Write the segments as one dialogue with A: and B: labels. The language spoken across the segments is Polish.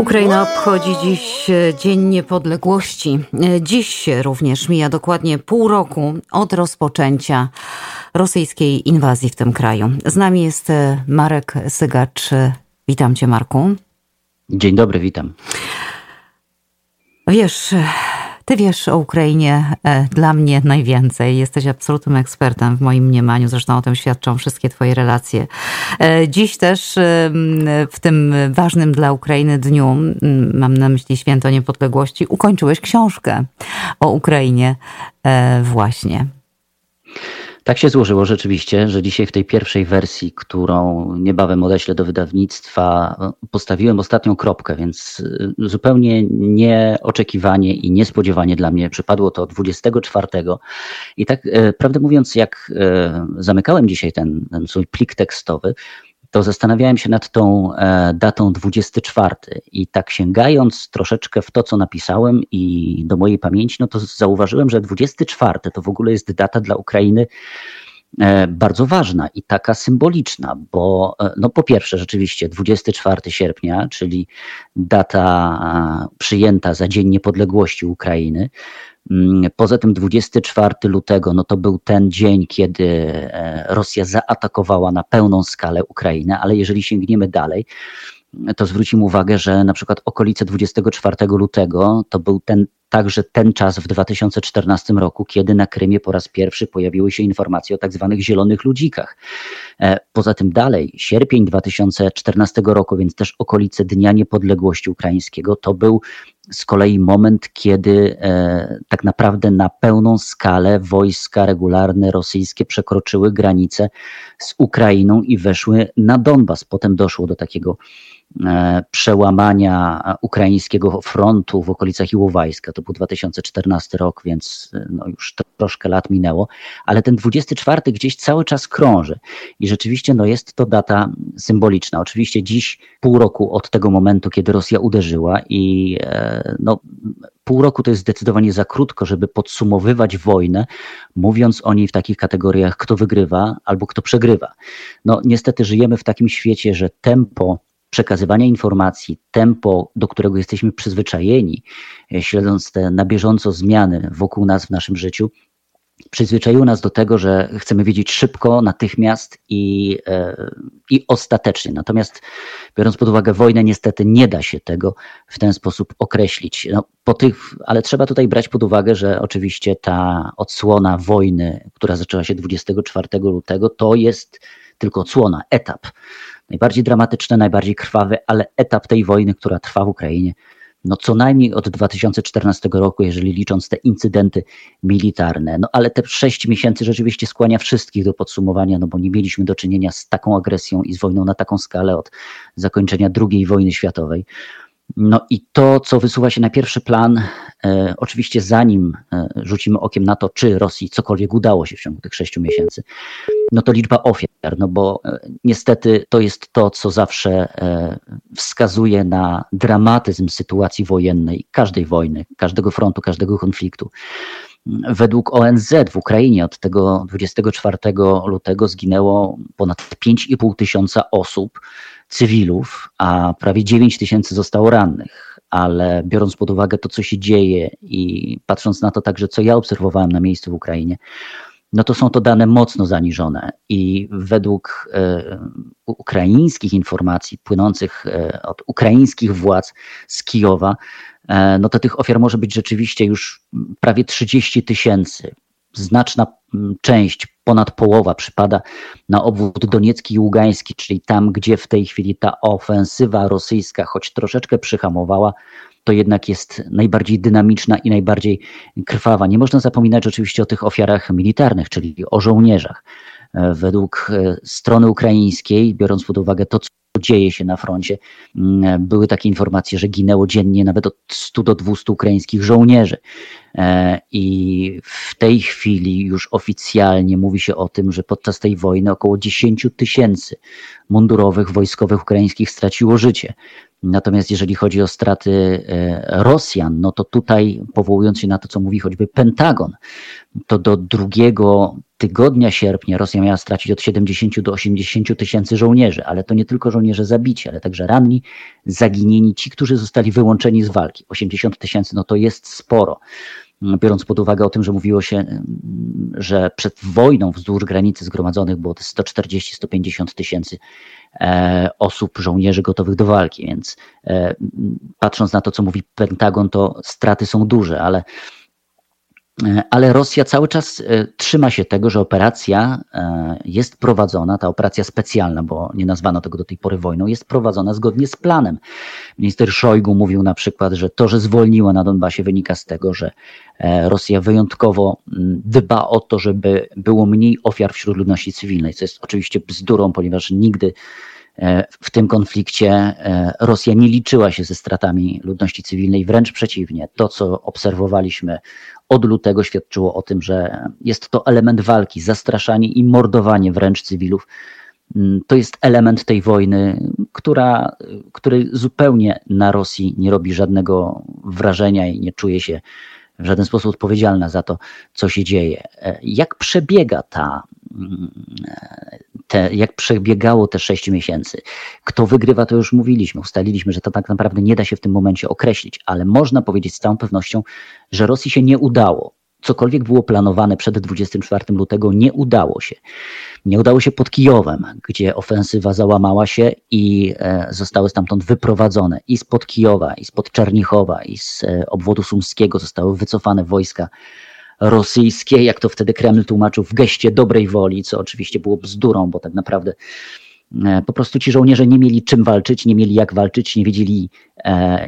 A: Ukraina obchodzi dziś e, Dzień Niepodległości. E, dziś również mija dokładnie pół roku od rozpoczęcia rosyjskiej inwazji w tym kraju. Z nami jest e, Marek Sygacz. Witam cię, Marku.
B: Dzień dobry, witam.
A: Wiesz, ty wiesz o Ukrainie e, dla mnie najwięcej. Jesteś absolutnym ekspertem w moim mniemaniu. Zresztą o tym świadczą wszystkie Twoje relacje. E, dziś też e, w tym ważnym dla Ukrainy dniu, mam na myśli Święto Niepodległości, ukończyłeś książkę o Ukrainie właśnie.
B: Tak się złożyło rzeczywiście, że dzisiaj w tej pierwszej wersji, którą niebawem odeślę do wydawnictwa, postawiłem ostatnią kropkę, więc y, zupełnie nieoczekiwanie i niespodziewanie dla mnie przypadło to 24. I tak, y, prawdę mówiąc, jak y, zamykałem dzisiaj ten, ten swój plik tekstowy, to zastanawiałem się nad tą e, datą 24 i tak sięgając troszeczkę w to, co napisałem i do mojej pamięci, no to zauważyłem, że 24 to w ogóle jest data dla Ukrainy e, bardzo ważna i taka symboliczna, bo e, no po pierwsze rzeczywiście 24 sierpnia, czyli data przyjęta za Dzień Niepodległości Ukrainy, poza tym 24 lutego no to był ten dzień, kiedy e, Rosja zaatakowała na pełną skalę Ukrainę, ale jeżeli sięgniemy dalej, to zwrócimy uwagę, że na przykład okolice 24 lutego to był ten także ten czas w 2014 roku, kiedy na Krymie po raz pierwszy pojawiły się informacje o tak zwanych zielonych ludzikach. E, poza tym dalej, sierpień 2014 roku, więc też okolice Dnia Niepodległości Ukraińskiego, to był z kolei moment, kiedy e, tak naprawdę na pełną skalę wojska regularne rosyjskie przekroczyły granicę z Ukrainą i weszły na Donbas. Potem doszło do takiego przełamania ukraińskiego frontu w okolicach Iłowajska. To był 2014 rok, więc e, no już troszkę lat minęło, ale ten 24 gdzieś cały czas krąży i rzeczywiście no jest to data symboliczna. Oczywiście dziś pół roku od tego momentu, kiedy Rosja uderzyła i e, no, pół roku to jest zdecydowanie za krótko, żeby podsumowywać wojnę, mówiąc o niej w takich kategoriach, kto wygrywa albo kto przegrywa. No niestety żyjemy w takim świecie, że tempo przekazywania informacji, tempo, do którego jesteśmy przyzwyczajeni, e, śledząc te na bieżąco zmiany wokół nas w naszym życiu, przyzwyczaiło nas do tego, że chcemy wiedzieć szybko, natychmiast i, e, i ostatecznie. Natomiast biorąc pod uwagę wojnę, niestety nie da się tego w ten sposób określić. No, po tych, ale trzeba tutaj brać pod uwagę, że oczywiście ta odsłona wojny, która zaczęła się 24 lutego, to jest tylko odsłona, etap najbardziej dramatyczny, najbardziej krwawy, ale etap tej wojny, która trwa w Ukrainie, no co najmniej od 2014 roku, jeżeli licząc te incydenty militarne. No ale te sześć miesięcy rzeczywiście skłania wszystkich do podsumowania, no bo nie mieliśmy do czynienia z taką agresją i z wojną na taką skalę od zakończenia II wojny światowej. No i to, co wysuwa się na pierwszy plan, e, oczywiście zanim e, rzucimy okiem na to, czy Rosji cokolwiek udało się w ciągu tych sześciu miesięcy, no to liczba ofiar, no bo e, niestety to jest to, co zawsze wskazuje na dramatyzm sytuacji wojennej, każdej wojny, każdego frontu, każdego konfliktu. Według ONZ w Ukrainie od tego 24 lutego zginęło ponad 5,5 tysiąca osób, cywilów, a prawie 9 tysięcy zostało rannych. Ale biorąc pod uwagę to, co się dzieje i patrząc na to także, co ja obserwowałem na miejscu w Ukrainie, no to są to dane mocno zaniżone i według e, ukraińskich informacji płynących e, od ukraińskich władz z Kijowa, e, no to tych ofiar może być rzeczywiście już prawie 30 tysięcy. Znaczna część, ponad połowa przypada na obwód doniecki i ługański, czyli tam, gdzie w tej chwili ta ofensywa rosyjska, choć troszeczkę przyhamowała, to jednak jest najbardziej dynamiczna i najbardziej krwawa. Nie można zapominać oczywiście o tych ofiarach militarnych, czyli o żołnierzach. E, według e, strony ukraińskiej, biorąc pod uwagę to, co dzieje się na froncie, mm, były takie informacje, że ginęło dziennie nawet od 100 do 200 ukraińskich żołnierzy. E, I w tej chwili już oficjalnie mówi się o tym, że podczas tej wojny około 10 tysięcy mundurowych, wojskowych ukraińskich straciło życie. Natomiast jeżeli chodzi o straty Rosjan, no to tutaj powołując się na to, co mówi choćby Pentagon, to do drugiego tygodnia sierpnia Rosja miała stracić od 70 do 80 tysięcy żołnierzy, ale to nie tylko żołnierze zabici, ale także ranni, zaginieni, ci, którzy zostali wyłączeni z walki. 80 tysięcy, no to jest sporo. Biorąc pod uwagę o tym, że mówiło się, że przed wojną wzdłuż granicy zgromadzonych było 140-150 tysięcy e, osób, żołnierzy gotowych do walki, więc e, patrząc na to, co mówi Pentagon, to straty są duże, ale ale Rosja cały czas e, trzyma się tego, że operacja e, jest prowadzona, ta operacja specjalna, bo nie nazwano tego do tej pory wojną, jest prowadzona zgodnie z planem. Minister Szojgu mówił na przykład, że to, że zwolniła na Donbasie wynika z tego, że Rosja wyjątkowo dba o to, żeby było mniej ofiar wśród ludności cywilnej, co jest oczywiście bzdurą, ponieważ nigdy w tym konflikcie Rosja nie liczyła się ze stratami ludności cywilnej, wręcz przeciwnie. To, co obserwowaliśmy od lutego świadczyło o tym, że jest to element walki, zastraszanie i mordowanie wręcz cywilów. Mm, to jest element tej wojny, która, który zupełnie na Rosji nie robi żadnego wrażenia i nie czuje się w żaden sposób odpowiedzialna za to, co się dzieje. E, jak przebiega ta, te, jak przebiegało te sześć miesięcy? Kto wygrywa, to już mówiliśmy. Ustaliliśmy, że to tak naprawdę nie da się w tym momencie określić, ale można powiedzieć z całą pewnością, że Rosji się nie udało cokolwiek było planowane przed 24 lutego, nie udało się. Nie udało się pod Kijowem, gdzie ofensywa załamała się i e, zostały stamtąd wyprowadzone i spod Kijowa, i spod Czernichowa, i z e, obwodu sumskiego zostały wycofane wojska rosyjskie, jak to wtedy Kreml tłumaczył, w geście dobrej woli, co oczywiście było bzdurą, bo tak naprawdę e, po prostu ci żołnierze nie mieli czym walczyć, nie mieli jak walczyć, nie wiedzieli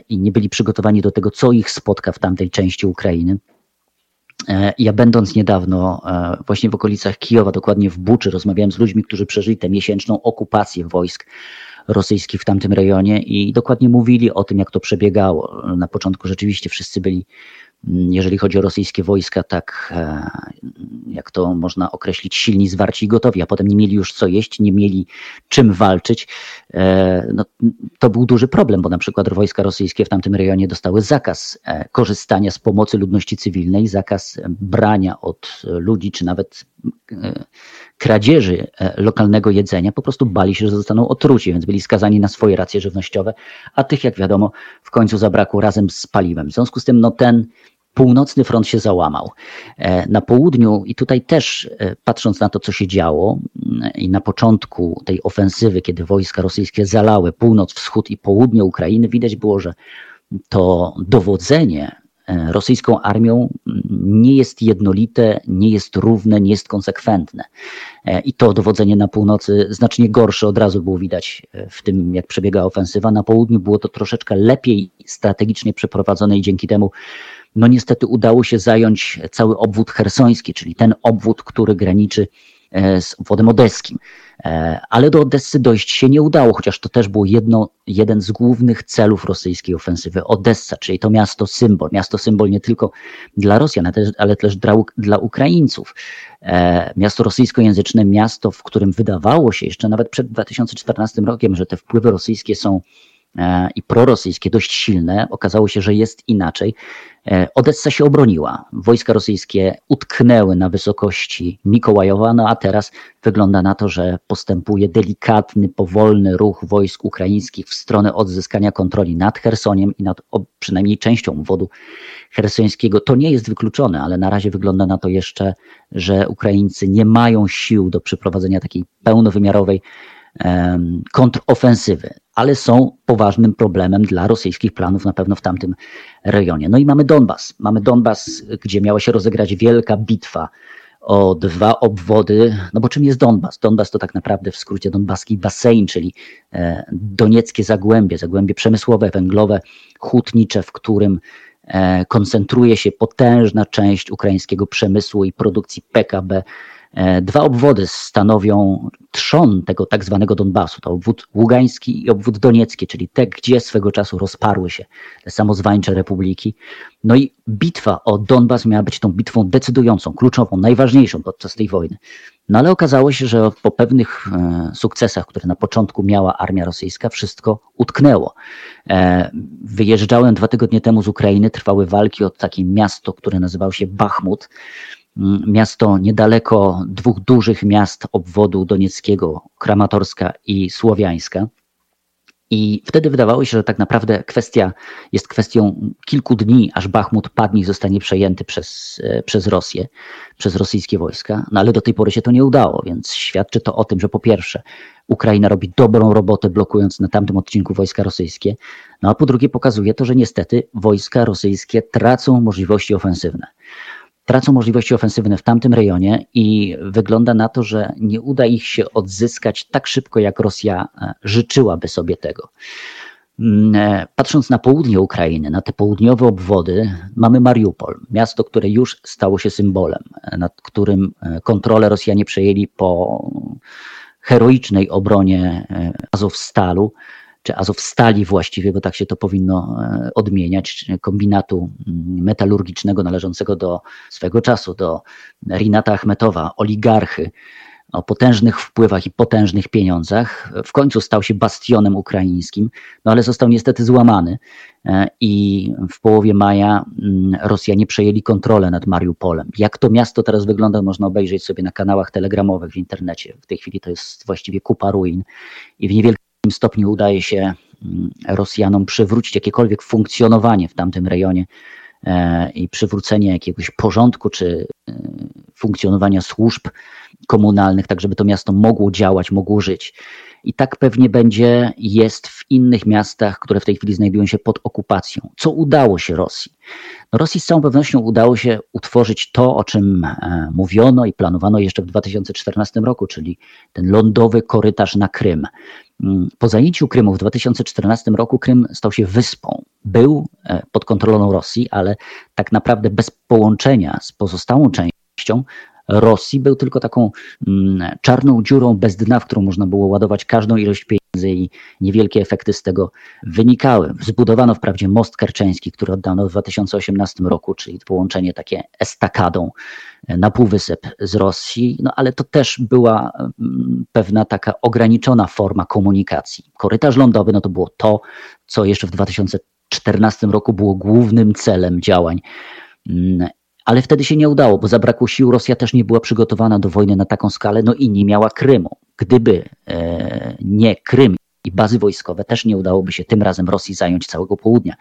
B: i nie byli przygotowani do tego, co ich spotka w tamtej części Ukrainy. E, ja będąc niedawno e, właśnie w okolicach Kijowa, dokładnie w Buczy, rozmawiałem z ludźmi, którzy przeżyli tę miesięczną okupację wojsk rosyjskich w tamtym rejonie i dokładnie mówili o tym, jak to przebiegało. Na początku rzeczywiście wszyscy byli jeżeli chodzi o rosyjskie wojska, tak e, jak to można określić, silni, zwarci i gotowi, a potem nie mieli już co jeść, nie mieli czym walczyć, e, no, to był duży problem, bo na przykład wojska rosyjskie w tamtym rejonie dostały zakaz e, korzystania z pomocy ludności cywilnej, zakaz brania od ludzi, czy nawet kradzieży lokalnego jedzenia, po prostu bali się, że zostaną otruci, więc byli skazani na swoje racje żywnościowe, a tych, jak wiadomo, w końcu zabrakło razem z paliwem. W związku z tym, no ten północny front się załamał. E, na południu, i tutaj też e, patrząc na to, co się działo, mm, i na początku tej ofensywy, kiedy wojska rosyjskie zalały północ, wschód i południe Ukrainy, widać było, że to dowodzenie e, rosyjską armią mm, nie jest jednolite, nie jest równe, nie jest konsekwentne. I to dowodzenie na północy znacznie gorsze od razu było widać w tym, jak przebiega ofensywa. Na południu było to troszeczkę lepiej strategicznie przeprowadzone i dzięki temu no niestety udało się zająć cały obwód hersoński, czyli ten obwód, który graniczy e, z obwodem odeskim. E, ale do Odessy dojść się nie udało, chociaż to też był jedno, jeden z głównych celów rosyjskiej ofensywy. Odessa, czyli to miasto symbol. Miasto symbol nie tylko dla Rosjan, ale też dla, dla Ukraińców. E, miasto rosyjskojęzyczne, miasto, w którym wydawało się jeszcze nawet przed 2014 rokiem, że te wpływy rosyjskie są i prorosyjskie dość silne. Okazało się, że jest inaczej. E, Odessa się obroniła. Wojska rosyjskie utknęły na wysokości Mikołajowa, no a teraz wygląda na to, że postępuje delikatny, powolny ruch wojsk ukraińskich w stronę odzyskania kontroli nad Chersoniem i nad przynajmniej częścią obwodu hersońskiego. To nie jest wykluczone, ale na razie wygląda na to jeszcze, że Ukraińcy nie mają sił do przeprowadzenia takiej pełnowymiarowej kontrofensywy, ale są poważnym problemem dla rosyjskich planów na pewno w tamtym rejonie. No i mamy Donbas. Mamy Donbas, gdzie miała się rozegrać wielka bitwa o dwa obwody. No bo czym jest Donbas? Donbas to tak naprawdę w skrócie Donbaski basen, czyli e, donieckie zagłębie, zagłębie przemysłowe, węglowe, hutnicze, w którym e, koncentruje się potężna część ukraińskiego przemysłu i produkcji PKB dwa obwody stanowią trzon tego tak zwanego Donbasu. To obwód ługański i obwód doniecki, czyli te, gdzie swego czasu rozparły się te samozwańcze republiki. No i bitwa o Donbas miała być tą bitwą decydującą, kluczową, najważniejszą podczas tej wojny. No ale okazało się, że po pewnych e, sukcesach, które na początku miała armia rosyjska, wszystko utknęło. E, wyjeżdżałem dwa tygodnie temu z Ukrainy, trwały walki o takie miasto, które nazywało się Bachmut. Miasto niedaleko dwóch dużych miast obwodu donieckiego, Kramatorska i Słowiańska. I wtedy wydawało się, że tak naprawdę kwestia jest kwestią kilku dni, aż Bachmut padnie i zostanie przejęty przez, e, przez Rosję, przez rosyjskie wojska. No ale do tej pory się to nie udało, więc świadczy to o tym, że po pierwsze Ukraina robi dobrą robotę blokując na tamtym odcinku wojska rosyjskie, no a po drugie pokazuje to, że niestety wojska rosyjskie tracą możliwości ofensywne tracą możliwości ofensywne w tamtym rejonie i wygląda na to, że nie uda ich się odzyskać tak szybko, jak Rosja e, życzyłaby sobie tego. Mm, e, patrząc na południe Ukrainy, na te południowe obwody, mamy Mariupol, miasto, które już stało się symbolem, e, nad którym kontrolę Rosjanie przejęli po heroicznej obronie Azowstalu czy Azowstali właściwie, bo tak się to powinno e, odmieniać, kombinatu mm, metalurgicznego należącego do swego czasu, do Rinata Achmetowa, oligarchy o potężnych wpływach i potężnych pieniądzach. W końcu stał się bastionem ukraińskim, no ale został niestety złamany e, i w połowie maja mm, Rosjanie przejęli kontrolę nad Mariupolem. Jak to miasto teraz wygląda, można obejrzeć sobie na kanałach telegramowych w internecie. W tej chwili to jest właściwie kupa ruin i w niewielkim stopniu udaje się mm, Rosjanom przywrócić jakiekolwiek funkcjonowanie w tamtym rejonie e, i przywrócenie jakiegoś porządku czy e, funkcjonowania służb komunalnych, tak żeby to miasto mogło działać, mogło żyć. I tak pewnie będzie, jest w innych miastach, które w tej chwili znajdują się pod okupacją. Co udało się Rosji? No Rosji z całą pewnością udało się utworzyć to, o czym e, mówiono i planowano jeszcze w 2014 roku, czyli ten lądowy korytarz na Krym. Po zajęciu Krymu w 2014 roku Krym stał się wyspą. Był e, pod kontrolą Rosji, ale tak naprawdę bez połączenia z pozostałą częścią Rosji był tylko taką mm, czarną dziurą bez dna, w którą można było ładować każdą ilość pieniędzy i niewielkie efekty z tego wynikały. Zbudowano wprawdzie most kerczeński, który oddano w 2018 roku, czyli połączenie takie estakadą na półwysep z Rosji, no ale to też była mm, pewna taka ograniczona forma komunikacji. Korytarz lądowy no to było to, co jeszcze w 2014 roku było głównym celem działań mm, ale wtedy się nie udało, bo zabrakło sił. Rosja też nie była przygotowana do wojny na taką skalę, no i nie miała Krymu. Gdyby e, nie Krym i bazy wojskowe, też nie udałoby się tym razem Rosji zająć całego południa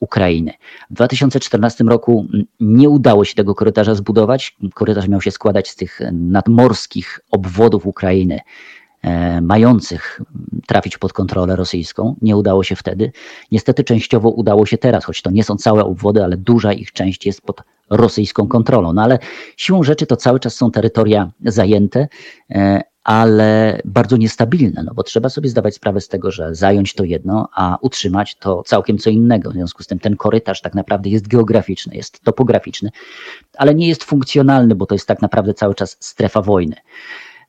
B: Ukrainy. W 2014 roku nie udało się tego korytarza zbudować. Korytarz miał się składać z tych nadmorskich obwodów Ukrainy, mających trafić pod kontrolę rosyjską. Nie udało się wtedy. Niestety częściowo udało się teraz, choć to nie są całe obwody, ale duża ich część jest pod rosyjską kontrolą. No ale siłą rzeczy to cały czas są terytoria zajęte, e, ale bardzo niestabilne, no bo trzeba sobie zdawać sprawę z tego, że zająć to jedno, a utrzymać to całkiem co innego. W związku z tym ten korytarz tak naprawdę jest geograficzny, jest topograficzny, ale nie jest funkcjonalny, bo to jest tak naprawdę cały czas strefa wojny.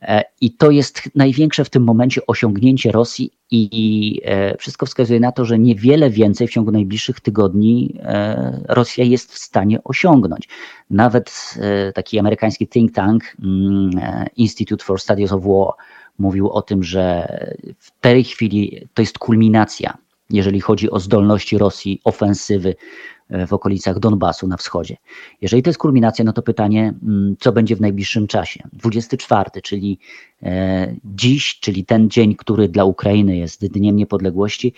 B: E, I to jest największe w tym momencie osiągnięcie Rosji, i e, wszystko wskazuje na to, że niewiele więcej w ciągu najbliższych tygodni e, Rosja jest w stanie osiągnąć. Nawet taki amerykański think tank mm, Institute for Studies of War mówił o tym, że w tej chwili to jest kulminacja, jeżeli chodzi o zdolności Rosji ofensywy w okolicach Donbasu na wschodzie. Jeżeli to jest kulminacja, no to pytanie, mm, co będzie w najbliższym czasie? 24, czyli e, dziś, czyli ten dzień, który dla Ukrainy jest Dniem Niepodległości,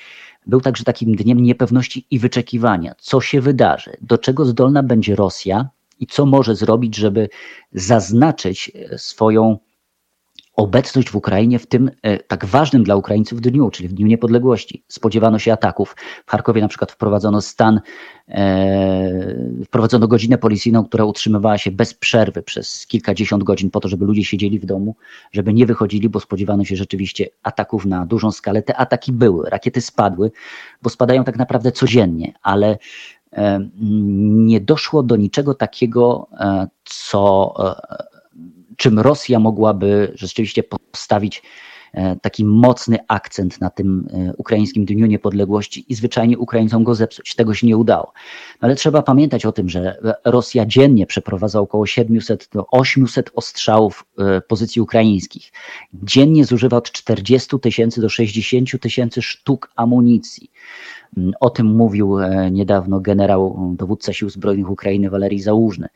B: był także takim dniem niepewności i wyczekiwania. Co się wydarzy? Do czego zdolna będzie Rosja i co może zrobić, żeby zaznaczyć e, swoją obecność w Ukrainie w tym e, tak ważnym dla Ukraińców dniu, czyli w Dniu Niepodległości. Spodziewano się ataków. W Charkowie na przykład wprowadzono stan, e, wprowadzono godzinę policyjną, która utrzymywała się bez przerwy przez kilkadziesiąt godzin po to, żeby ludzie siedzieli w domu, żeby nie wychodzili, bo spodziewano się rzeczywiście ataków na dużą skalę. Te ataki były, rakiety spadły, bo spadają tak naprawdę codziennie, ale e, nie doszło do niczego takiego, co czym Rosja mogłaby rzeczywiście postawić taki mocny akcent na tym ukraińskim Dniu Niepodległości i zwyczajnie Ukraińcom go zepsuć. Tego się nie udało. Ale trzeba pamiętać o tym, że Rosja dziennie przeprowadza około 700 do 800 ostrzałów pozycji ukraińskich. Dziennie zużywa od 40 tysięcy do 60 tysięcy sztuk amunicji. Mm, o tym mówił e, niedawno generał, dowódca sił zbrojnych Ukrainy Walerii Załużny.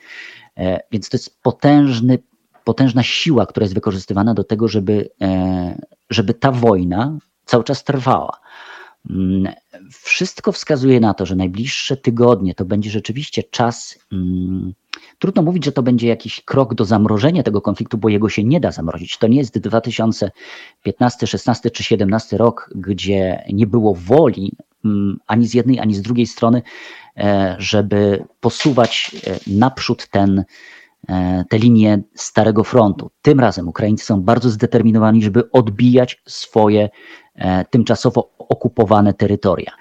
B: E, więc to jest potężny, potężna siła, która jest wykorzystywana do tego, żeby, e, żeby ta wojna cały czas trwała. Mm, wszystko wskazuje na to, że najbliższe tygodnie to będzie rzeczywiście czas. Hmm, Trudno mówić, że to będzie jakiś krok do zamrożenia tego konfliktu, bo jego się nie da zamrozić. To nie jest 2015, 16 czy 17 rok, gdzie nie było woli mm, ani z jednej, ani z drugiej strony, e, żeby posuwać e, naprzód ten, te linie Starego Frontu. Tym razem Ukraińcy są bardzo zdeterminowani, żeby odbijać swoje tymczasowo okupowane terytoria.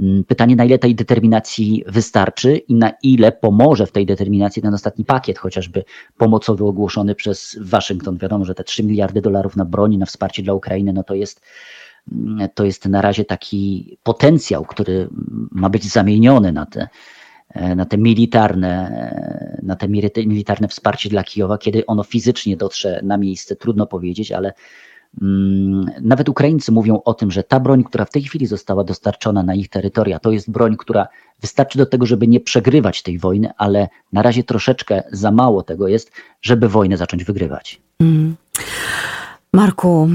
B: Mm, pytanie, na ile tej determinacji wystarczy i na ile pomoże w tej determinacji ten ostatni pakiet, chociażby pomocowy ogłoszony przez Waszyngton. Wiadomo, że te 3 miliardy dolarów na broń, na wsparcie dla Ukrainy, no to jest, mm, to jest na razie taki potencjał, który ma być zamieniony na te, e, na te militarne, e, na te militarne wsparcie dla Kijowa, kiedy ono fizycznie dotrze na miejsce, trudno powiedzieć, ale Mm, nawet Ukraińcy mówią o tym, że ta broń, która w tej chwili została dostarczona na ich terytoria, to jest broń, która wystarczy do tego, żeby nie przegrywać tej wojny, ale na razie troszeczkę za mało tego jest, żeby wojnę zacząć wygrywać. Mm.
A: Marku,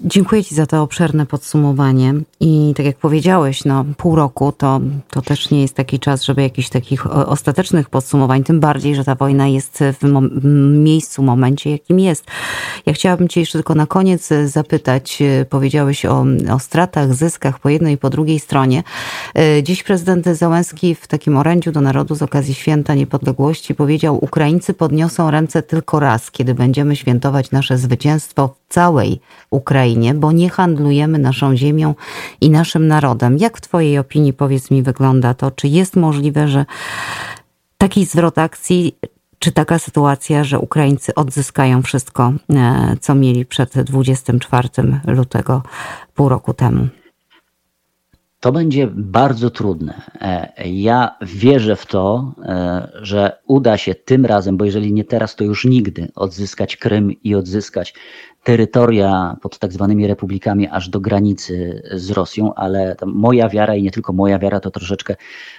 A: Dziękuję Ci za to obszerne podsumowanie. I tak jak powiedziałeś, no, pół roku to, to też nie jest taki czas, żeby jakichś takich ostatecznych podsumowań, tym bardziej, że ta wojna jest w mom miejscu, momencie, jakim jest. Ja chciałabym Cię jeszcze tylko na koniec zapytać, powiedziałeś o, o stratach, zyskach po jednej i po drugiej stronie. Dziś prezydent Załęski w takim orędziu do narodu z okazji Święta Niepodległości powiedział, Ukraińcy podniosą ręce tylko raz, kiedy będziemy świętować nasze zwycięstwo w całej Ukrainie, bo nie handlujemy naszą ziemią i naszym narodem. Jak w Twojej opinii, powiedz mi, wygląda to? Czy jest możliwe, że taki zwrot akcji, czy taka sytuacja, że Ukraińcy odzyskają wszystko, e, co mieli przed 24 lutego pół roku temu?
B: To będzie bardzo trudne. E, ja wierzę w to, e, że uda się tym razem, bo jeżeli nie teraz, to już nigdy odzyskać Krym i odzyskać terytoria pod tak zwanymi republikami aż do granicy z Rosją, ale moja wiara i nie tylko moja wiara to troszeczkę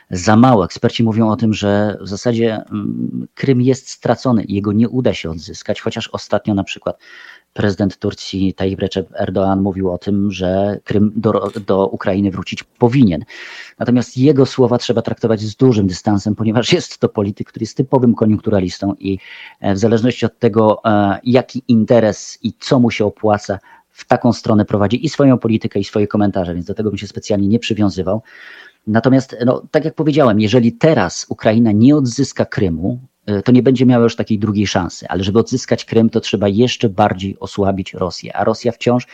B: za mało. Eksperci mówią o tym, że w zasadzie mm, Krym jest stracony jego nie uda się odzyskać, chociaż ostatnio na przykład prezydent Turcji Tayyip Recep Erdoğan mówił o tym, że Krym do, do Ukrainy wrócić powinien. Natomiast jego słowa trzeba traktować z dużym dystansem, ponieważ jest to polityk, który jest typowym koniunkturalistą i e, w zależności od tego, e, jaki interes i co mu się opłaca, w taką stronę prowadzi i swoją politykę, i swoje komentarze, więc do tego bym się specjalnie nie przywiązywał. Natomiast, no, tak jak powiedziałem, jeżeli teraz Ukraina nie odzyska Krymu, to nie będzie miała już takiej drugiej szansy. Ale żeby odzyskać Krym, to trzeba jeszcze bardziej osłabić Rosję. A Rosja wciąż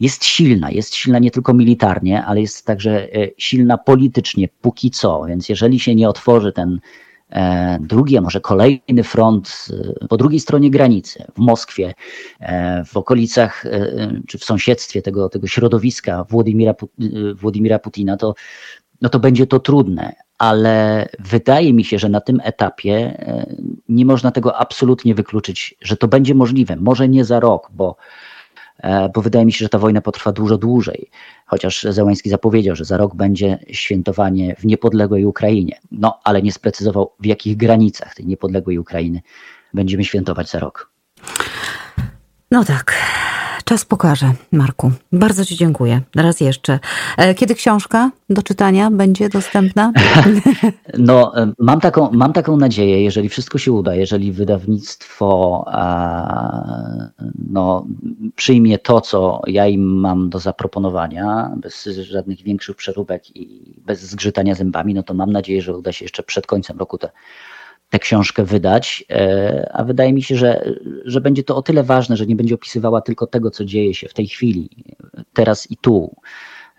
B: jest silna. Jest silna nie tylko militarnie, ale jest także e, silna politycznie, póki co. Więc jeżeli się nie otworzy ten e, drugi, a może kolejny front po drugiej stronie granicy, w Moskwie, w okolicach czy w sąsiedztwie tego, tego środowiska Władimira, Władimira Putina, to, no to będzie to trudne ale wydaje mi się, że na tym etapie e, nie można tego absolutnie wykluczyć, że to będzie możliwe. Może nie za rok, bo, e, bo wydaje mi się, że ta wojna potrwa dużo dłużej. Chociaż Zełański zapowiedział, że za rok będzie świętowanie w niepodległej Ukrainie. No, ale nie sprecyzował, w jakich granicach tej niepodległej Ukrainy będziemy świętować za rok.
A: No tak. Czas pokaże, Marku. Bardzo Ci dziękuję. Raz jeszcze. E, kiedy książka do czytania będzie dostępna?
B: No, e, mam taką, mam taką nadzieję, jeżeli wszystko się uda, jeżeli wydawnictwo no, przyjmie to, co ja im mam do zaproponowania, bez żadnych większych przeróbek i bez zgrzytania zębami, no to mam nadzieję, że uda się jeszcze przed końcem roku te tę książkę wydać, e, a wydaje mi się, że, że będzie to o tyle ważne, że nie będzie opisywała tylko tego, co dzieje się w tej chwili, teraz i tu.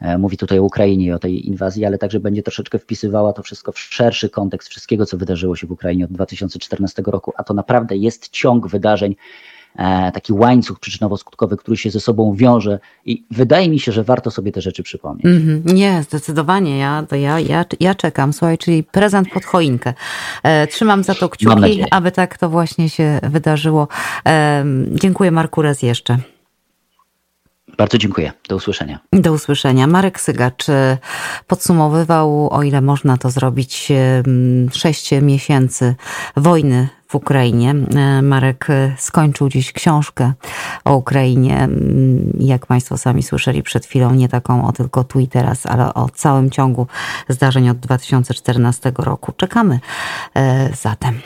B: E, mówi tutaj o Ukrainie i o tej inwazji, ale także będzie troszeczkę wpisywała to wszystko w szerszy kontekst wszystkiego, co wydarzyło się w Ukrainie od 2014 roku, a to naprawdę jest ciąg wydarzeń, taki łańcuch przyczynowo-skutkowy, który się ze sobą wiąże i wydaje mi się, że warto sobie te rzeczy przypomnieć. Mm
A: -hmm. Nie, zdecydowanie. Ja, to ja, ja, ja czekam. Słuchaj, czyli prezent pod choinkę. E, trzymam za to kciuki, aby tak to właśnie się wydarzyło. E, dziękuję Marku raz jeszcze.
B: Bardzo dziękuję. Do usłyszenia.
A: Do usłyszenia. Marek Sygacz podsumowywał, o ile można to zrobić, sześć miesięcy wojny w Ukrainie. Marek skończył dziś książkę o Ukrainie. Jak Państwo sami słyszeli przed chwilą, nie taką o tylko tu i teraz, ale o całym ciągu zdarzeń od 2014 roku. Czekamy zatem.